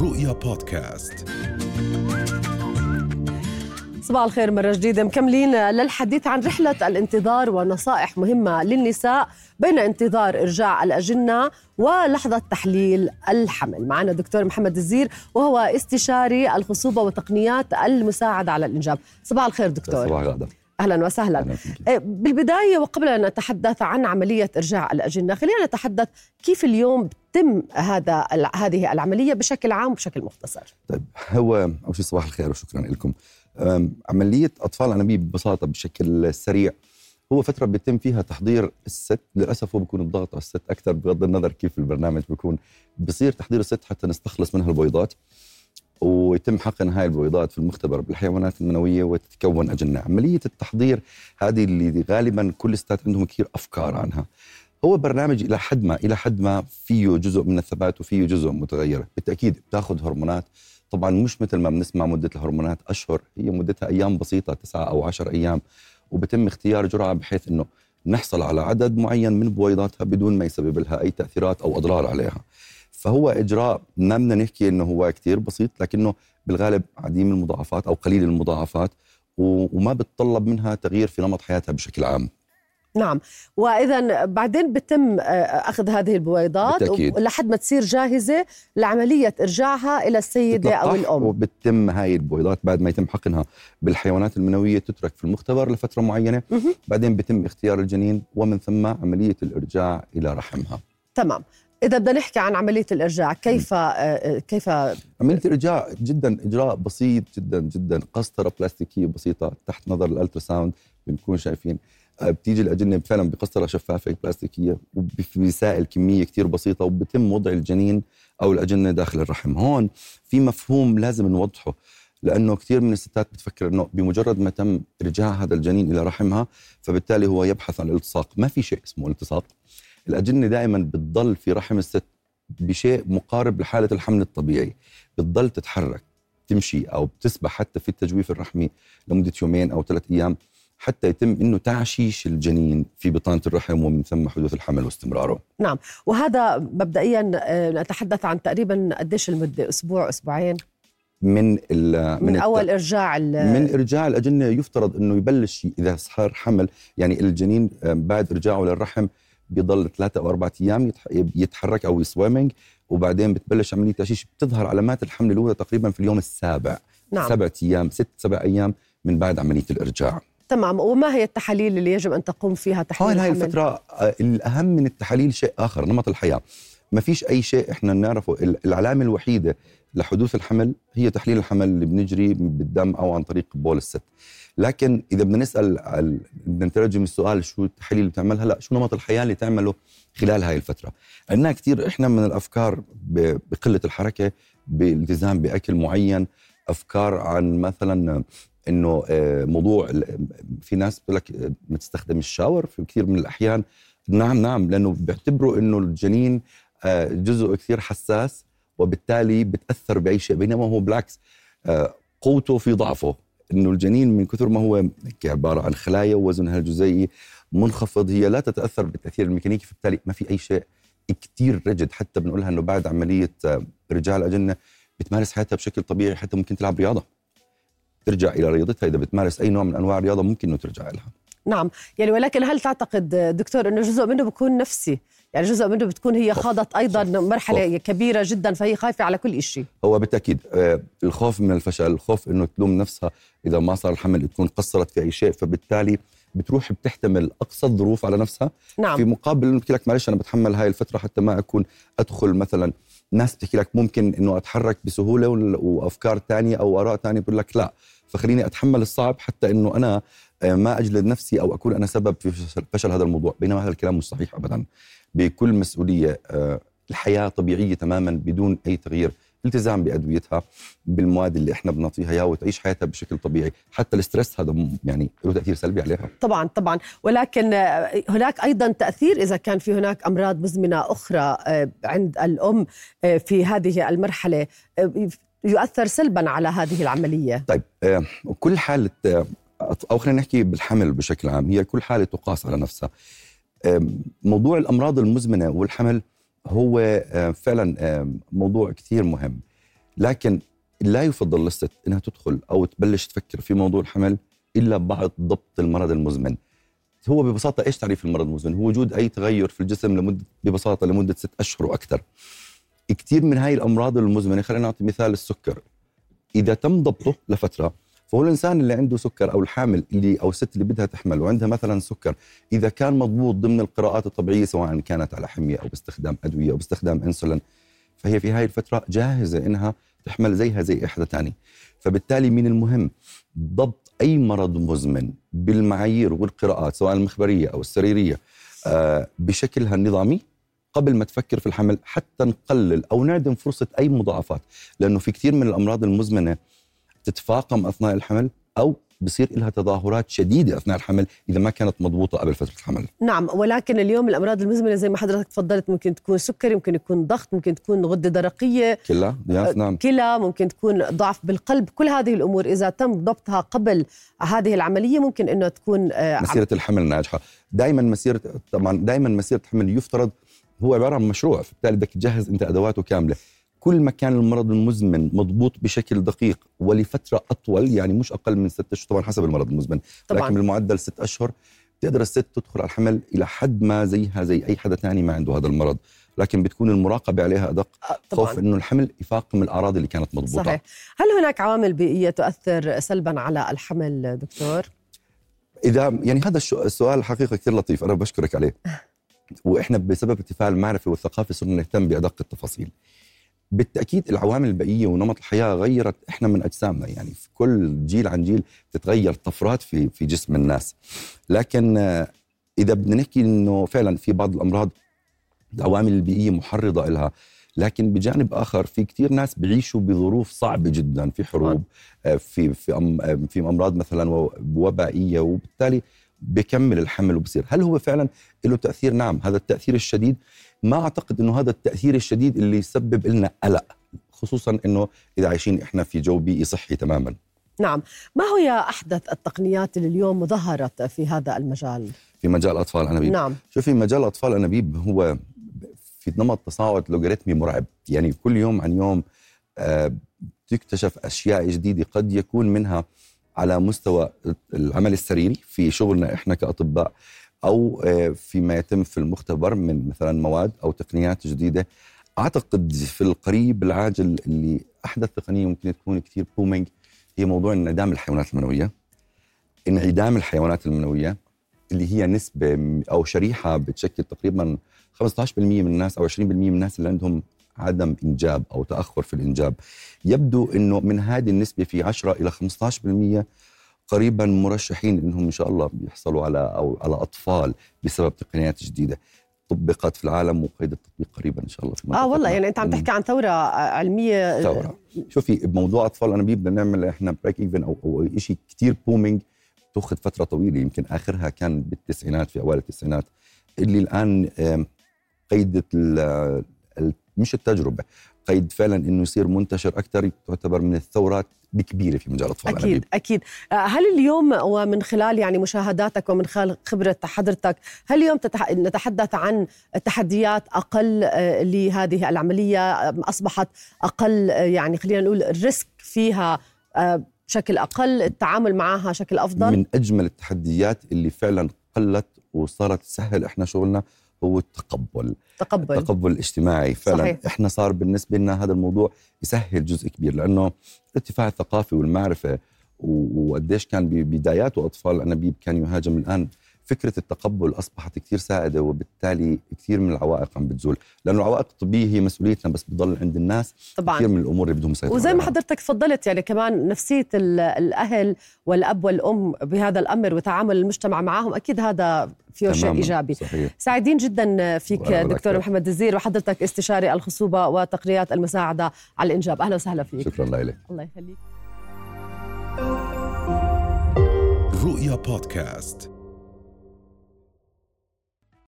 رؤيا بودكاست. صباح الخير مرة جديدة. مكملين للحديث عن رحلة الانتظار ونصائح مهمة للنساء بين انتظار إرجاع الأجنة ولحظة تحليل الحمل. معنا دكتور محمد الزير وهو استشاري الخصوبة وتقنيات المساعدة على الإنجاب. صباح الخير دكتور. صباح الغد أهلا وسهلا. أهلاً. إيه، بالبداية وقبل أن نتحدث عن عملية إرجاع الأجنة خلينا نتحدث كيف اليوم تم هذا هذه العملية بشكل عام وبشكل مختصر. طيب هو أول شيء صباح الخير وشكرا لكم. عملية أطفال الانابيب ببساطة بشكل سريع هو فترة بيتم فيها تحضير الست للأسف هو بيكون الضغط على الست أكثر بغض النظر كيف البرنامج بيكون. بصير تحضير الست حتى نستخلص منها البويضات ويتم حقن هاي البويضات في المختبر بالحيوانات المنويه وتتكون أجنة. عملية التحضير هذه اللي غالبا كل الستات عندهم كثير أفكار عنها. هو برنامج إلى حد ما إلى حد ما فيه جزء من الثبات وفيه جزء متغير. بالتأكيد بتأخذ هرمونات. طبعا مش مثل ما بنسمع مدة الهرمونات أشهر. هي مدتها أيام بسيطة تسعة أو عشر أيام. وبتم اختيار جرعة بحيث إنه نحصل على عدد معين من بويضاتها بدون ما يسبب لها أي تأثيرات أو أضرار عليها. فهو إجراء ما بدنا نحكي إنه هو كثير بسيط لكنه بالغالب عديم المضاعفات أو قليل المضاعفات وما بتطلب منها تغيير في نمط حياتها بشكل عام. نعم. واذا بعدين بتم آه، أخذ هذه البويضات بالتأكيد. لحد ما تصير جاهزة لعملية إرجاعها إلى السيدة أو الأم. وبتتم هاي البويضات بعد ما يتم حقنها بالحيوانات المنوية تترك في المختبر لفترة معينة. بعدين بيتم اختيار الجنين ومن ثم عملية الإرجاع إلى رحمها. تمام. إذا بدنا نحكي عن عملية الإرجاع كيف آه، كيف؟ عملية الإرجاع جدا إجراء بسيط جدا جدا قسطرة بلاستيكية بسيطة تحت نظر الألتراساوند بنكون شايفين. آه، بتيجي الأجنة فعلا بقسطرة شفافة بلاستيكية وفي سائل كمية كتير بسيطة وبتم وضع الجنين أو الأجنة داخل الرحم. هون في مفهوم لازم نوضحه لأنه كثير من الستات بتفكر إنه بمجرد ما تم إرجاع هذا الجنين إلى رحمها فبالتالي هو يبحث عن الالتصاق. ما في شيء اسمه التصاق الأجنة دائما بتضل في رحم الست بشيء مقارب لحالة الحمل الطبيعي. بتضل تتحرك تمشي أو بتسبح حتى في التجويف الرحمي لمدة يومين أو ثلاث أيام حتى يتم إنه تعشيش الجنين في بطانة الرحم ومن ثم حدوث الحمل واستمراره. نعم. وهذا مبدئيا آه، نتحدث عن تقريبا قديش المدة؟ أسبوع أسبوعين؟ من ال من, الت- أول إرجاع ال- من إرجاع الأجنة يفترض إنه يبلش إذا صار حمل. يعني الجنين آه، بعد إرجاعه للرحم بيضل ثلاثة أو أربعة أيام يتح- يتحرك أو يسويمنج وبعدين بتبلش عملية تشيش بتظهر علامات الحمل الأولى تقريبا في اليوم السابع نعم سبعة أيام ست سبع أيام من بعد عملية الإرجاع. تمام وما هي التحاليل اللي يجب أن تقوم فيها تحليل هاي الحمل؟ الفترة آه، الأهم من التحاليل شيء آخر نمط الحياة ما فيش أي شيء إحنا نعرفه. ال- العلامة الوحيدة لحدوث الحمل هي تحليل الحمل اللي بنجري بالدم أو عن طريق بول الست. لكن إذا بدنا نسأل ال- بدنا نترجم السؤال شو التحاليل اللي بتعملها؟ لا شو نمط الحياة اللي تعمله خلال هاي الفترة؟ عندنا كثير إحنا من الأفكار ب- بقلة الحركة بالالتزام بأكل معين أفكار عن مثلا إنه آه، موضوع في ناس بتقول لك آه، ما تستخدم الشاور في كثير من الأحيان. نعم نعم لأنه بيعتبروا إنه الجنين جزء كثير حساس وبالتالي بتأثر باي شيء بينما هو بالعكس آه، قوته في ضعفه. إنه الجنين من كثر ما هو عبارة عن خلايا ووزنها الجزيئي منخفض هي لا تتأثر بالتأثير الميكانيكي فبالتالي ما في أي شيء كثير رجد. حتى بنقولها إنه بعد عملية آه، إرجاع الأجنة بتمارس حياتها بشكل طبيعي حتى ممكن تلعب رياضة. ترجع إلى رياضتها. إذا بتمارس أي نوع من أنواع الرياضة ممكن إنه ترجع لها. نعم. يعني ولكن هل تعتقد دكتور إنه جزء منه بيكون نفسي؟ يعني جزء منه بتكون هي. خاضت أيضا مرحلة خوف. كبيرة جدا فهي خايفة على كل شيء هو بالتأكيد آه، الخوف من الفشل الخوف إنه تلوم نفسها إذا ما صار الحمل تكون قصرت في أي شيء فبالتالي بتروح بتحتمل أقصى الظروف على نفسها. في نعم مقابل إنه بتحكي لك معلش أنا بتحمل هاي الفترة حتى ما أكون أدخل مثلا. ناس بتحكي لك ممكن إنه أتحرك بسهولة وأفكار تانية أو آراء تانية بقول لك لا. فخليني أتحمل الصعب حتى إنه أنا آه، ما أجلد نفسي أو اكون أنا سبب في فشل- هذا الموضوع. بينما هذا الكلام مش صحيح ابدا. بكل مسؤولية آه، الحياة طبيعية تماما بدون أي تغيير. التزام بأدويتها بالمواد اللي إحنا بنعطيها إياها وتعيش حياتها بشكل طبيعي. حتى الستريس هذا يعني له تأثير سلبي عليها. طبعا طبعا. ولكن آه، هناك أيضا تأثير إذا كان في هناك أمراض مزمنة أخرى عند الأم في هذه المرحلة. يؤثر سلبا على هذه العملية. طيب آه، كل حالة آه، أو خلينا نحكي بالحمل بشكل عام هي كل حالة تقاس على نفسها. آم، موضوع الأمراض المزمنة والحمل هو آه، فعلا آه، موضوع كثير مهم. لكن لا يفضل للست إنها تدخل أو تبلش تفكر في موضوع الحمل إلا بعد ضبط المرض المزمن. هو ببساطة إيش تعريف المرض المزمن؟ هو وجود أي تغير في الجسم لمده ببساطة لمدة ست أشهر وأكثر. كثير من هاي الأمراض المزمنة خلينا نعطي مثال السكر. إذا تم ضبطه لفترة فهو الإنسان اللي عنده سكر أو الحامل اللي أو الست اللي بدها تحمل وعندها مثلا سكر إذا كان مضبوط ضمن القراءات الطبيعية سواء كانت على حمية أو باستخدام أدوية أو باستخدام إنسولين فهي في هاي الفترة جاهزة إنها تحمل زيها زي اي حدا ثاني فبالتالي من المهم ضبط أي مرض مزمن بالمعايير والقراءات سواء المخبرية أو السريرية آه، بشكلها النظامي قبل ما تفكر في الحمل حتى نقلل أو نعدم فرصة أي مضاعفات. لأنه في كثير من الأمراض المزمنة تتفاقم أثناء الحمل أو بصير لها تظاهرات شديدة أثناء الحمل إذا ما كانت مضبوطة قبل فترة الحمل. نعم ولكن اليوم الأمراض المزمنة زي ما حضرتك تفضلت ممكن تكون سكري، ممكن يكون ضغط، ممكن تكون غدة درقية. كلى نعم. كلى، ممكن تكون ضعف بالقلب، كل هذه الأمور إذا تم ضبطها قبل هذه العملية ممكن إنه تكون آه، مسيرة الحمل ناجحة، دائما مسيرة طبعا دائما مسيرة الحمل يفترض هو عبارة عن مشروع، فبالتالي بدك تجهز أنت أدواته كاملة. كل ما كان المرض المزمن مضبوط بشكل دقيق ولفترة أطول يعني مش أقل من ستة أشهر طبعا حسب المرض المزمن. طبعا. لكن بالمعدل ست أشهر تقدر الست تدخل على الحمل إلى حد ما زيها زي أي حدا ثاني ما عنده هذا المرض. لكن بتكون المراقبة عليها أدق. آه، طبعاً. خوف إنه الحمل يفاقم الأعراض اللي كانت مضبوطة. صحيح. هل هناك عوامل بيئية تؤثر سلبا على الحمل دكتور؟ إذا يعني هذا السؤال حقيقة كثير لطيف أنا بشكرك عليه. وإحنا بسبب ارتفاع المعرفة والثقافة صرنا نهتم بأدق التفاصيل. بالتأكيد العوامل البيئيه ونمط الحياة غيرت إحنا من أجسامنا يعني في كل جيل عن جيل تتغير طفرات في في جسم الناس. لكن آه، إذا بدنا نحكي إنه فعلا في بعض الأمراض العوامل البيئية محرضة لها لكن بجانب آخر في كثير ناس بيعيشوا بظروف صعبة جدا في حروب آه، في في آه، في أمراض مثلا وبائية وبالتالي بكمل الحمل وبصير. هل هو فعلا له تأثير؟ نعم هذا التأثير الشديد. ما أعتقد إنه هذا التأثير الشديد اللي يسبب لنا قلق خصوصا إنه إذا عايشين إحنا في جو بيئي صحي تماما. نعم. ما هي أحدث التقنيات اللي اليوم ظهرت في هذا المجال؟ في مجال أطفال الانابيب نعم. شوفي مجال أطفال الانابيب هو في نمط تصاعد لوغاريتمي مرعب. يعني كل يوم عن يوم آه تكتشف أشياء جديدة قد يكون منها على مستوى العمل السريري في شغلنا إحنا كأطباء أو آه، فيما يتم في المختبر من مثلا مواد أو تقنيات جديدة. أعتقد في القريب العاجل اللي أحدث تقنية ممكن تكون كثير بومينج هي موضوع انعدام الحيوانات المنوية. انعدام الحيوانات المنوية اللي هي نسبة أو شريحة بتشكل تقريبا 15% من الناس أو 20% من الناس اللي عندهم عدم إنجاب أو تأخر في الإنجاب. يبدو إنه من هذه النسبة في 10 إلى 15% قريبا مرشحين إنهم إن شاء الله بيحصلوا على أو على أطفال بسبب تقنيات جديدة. طبقت في العالم وقيد التطبيق قريبا إن شاء الله في آه والله يعني أنت عم تحكي عن ثورة علمية ثورة. شوفي بموضوع أطفال الانابيب بدنا نعمل إحنا break even أو أو شيء كثير booming تأخذ فترة طويلة يمكن آخرها كان بالتسعينات في أوائل التسعينات. اللي الآن قيدت مش التجربة. قيد فعلا إنه يصير منتشر أكثر تعتبر من الثورات بكبيرة في مجال الاطفال أكيد الأنابيب. أكيد. آه، هل اليوم ومن خلال يعني مشاهداتك ومن خلال خبرة حضرتك هل اليوم تتح... نتحدث عن تحديات أقل آه، لهذه العملية؟ أصبحت أقل آه، يعني خلينا نقول الريسك فيها بشكل أقل التعامل معها شكل أفضل؟ من أجمل التحديات اللي فعلا قلت وصارت تسهل إحنا شغلنا هو التقبل. تقبل. التقبل الاجتماعي فعلا. صحيح. إحنا صار بالنسبة لنا هذا الموضوع يسهل جزء كبير لأنه الارتفاع الثقافي والمعرفة وقديش كان ببداياته أطفال الانابيب كان يهاجم الآن فكرة التقبل أصبحت كثير سائدة وبالتالي كثير من العوائق عم بتزول. لأنه العوائق الطبية هي مسؤوليتنا بس بضل عند الناس. طبعا. كثير من الأمور اللي بدهم يسيطروا وزي ما حضرتك تفضلت يعني كمان نفسية الأهل والأب والأم بهذا الأمر وتعامل المجتمع معهم أكيد هذا فيه شيء إيجابي. صحيح. سعيدين جدا فيك دكتور محمد الزير وحضرتك استشاري الخصوبة وتقنيات المساعدة على الإنجاب. أهلا وسهلا فيك. شكرا لك. الله يخليك. رؤيا بودكاست.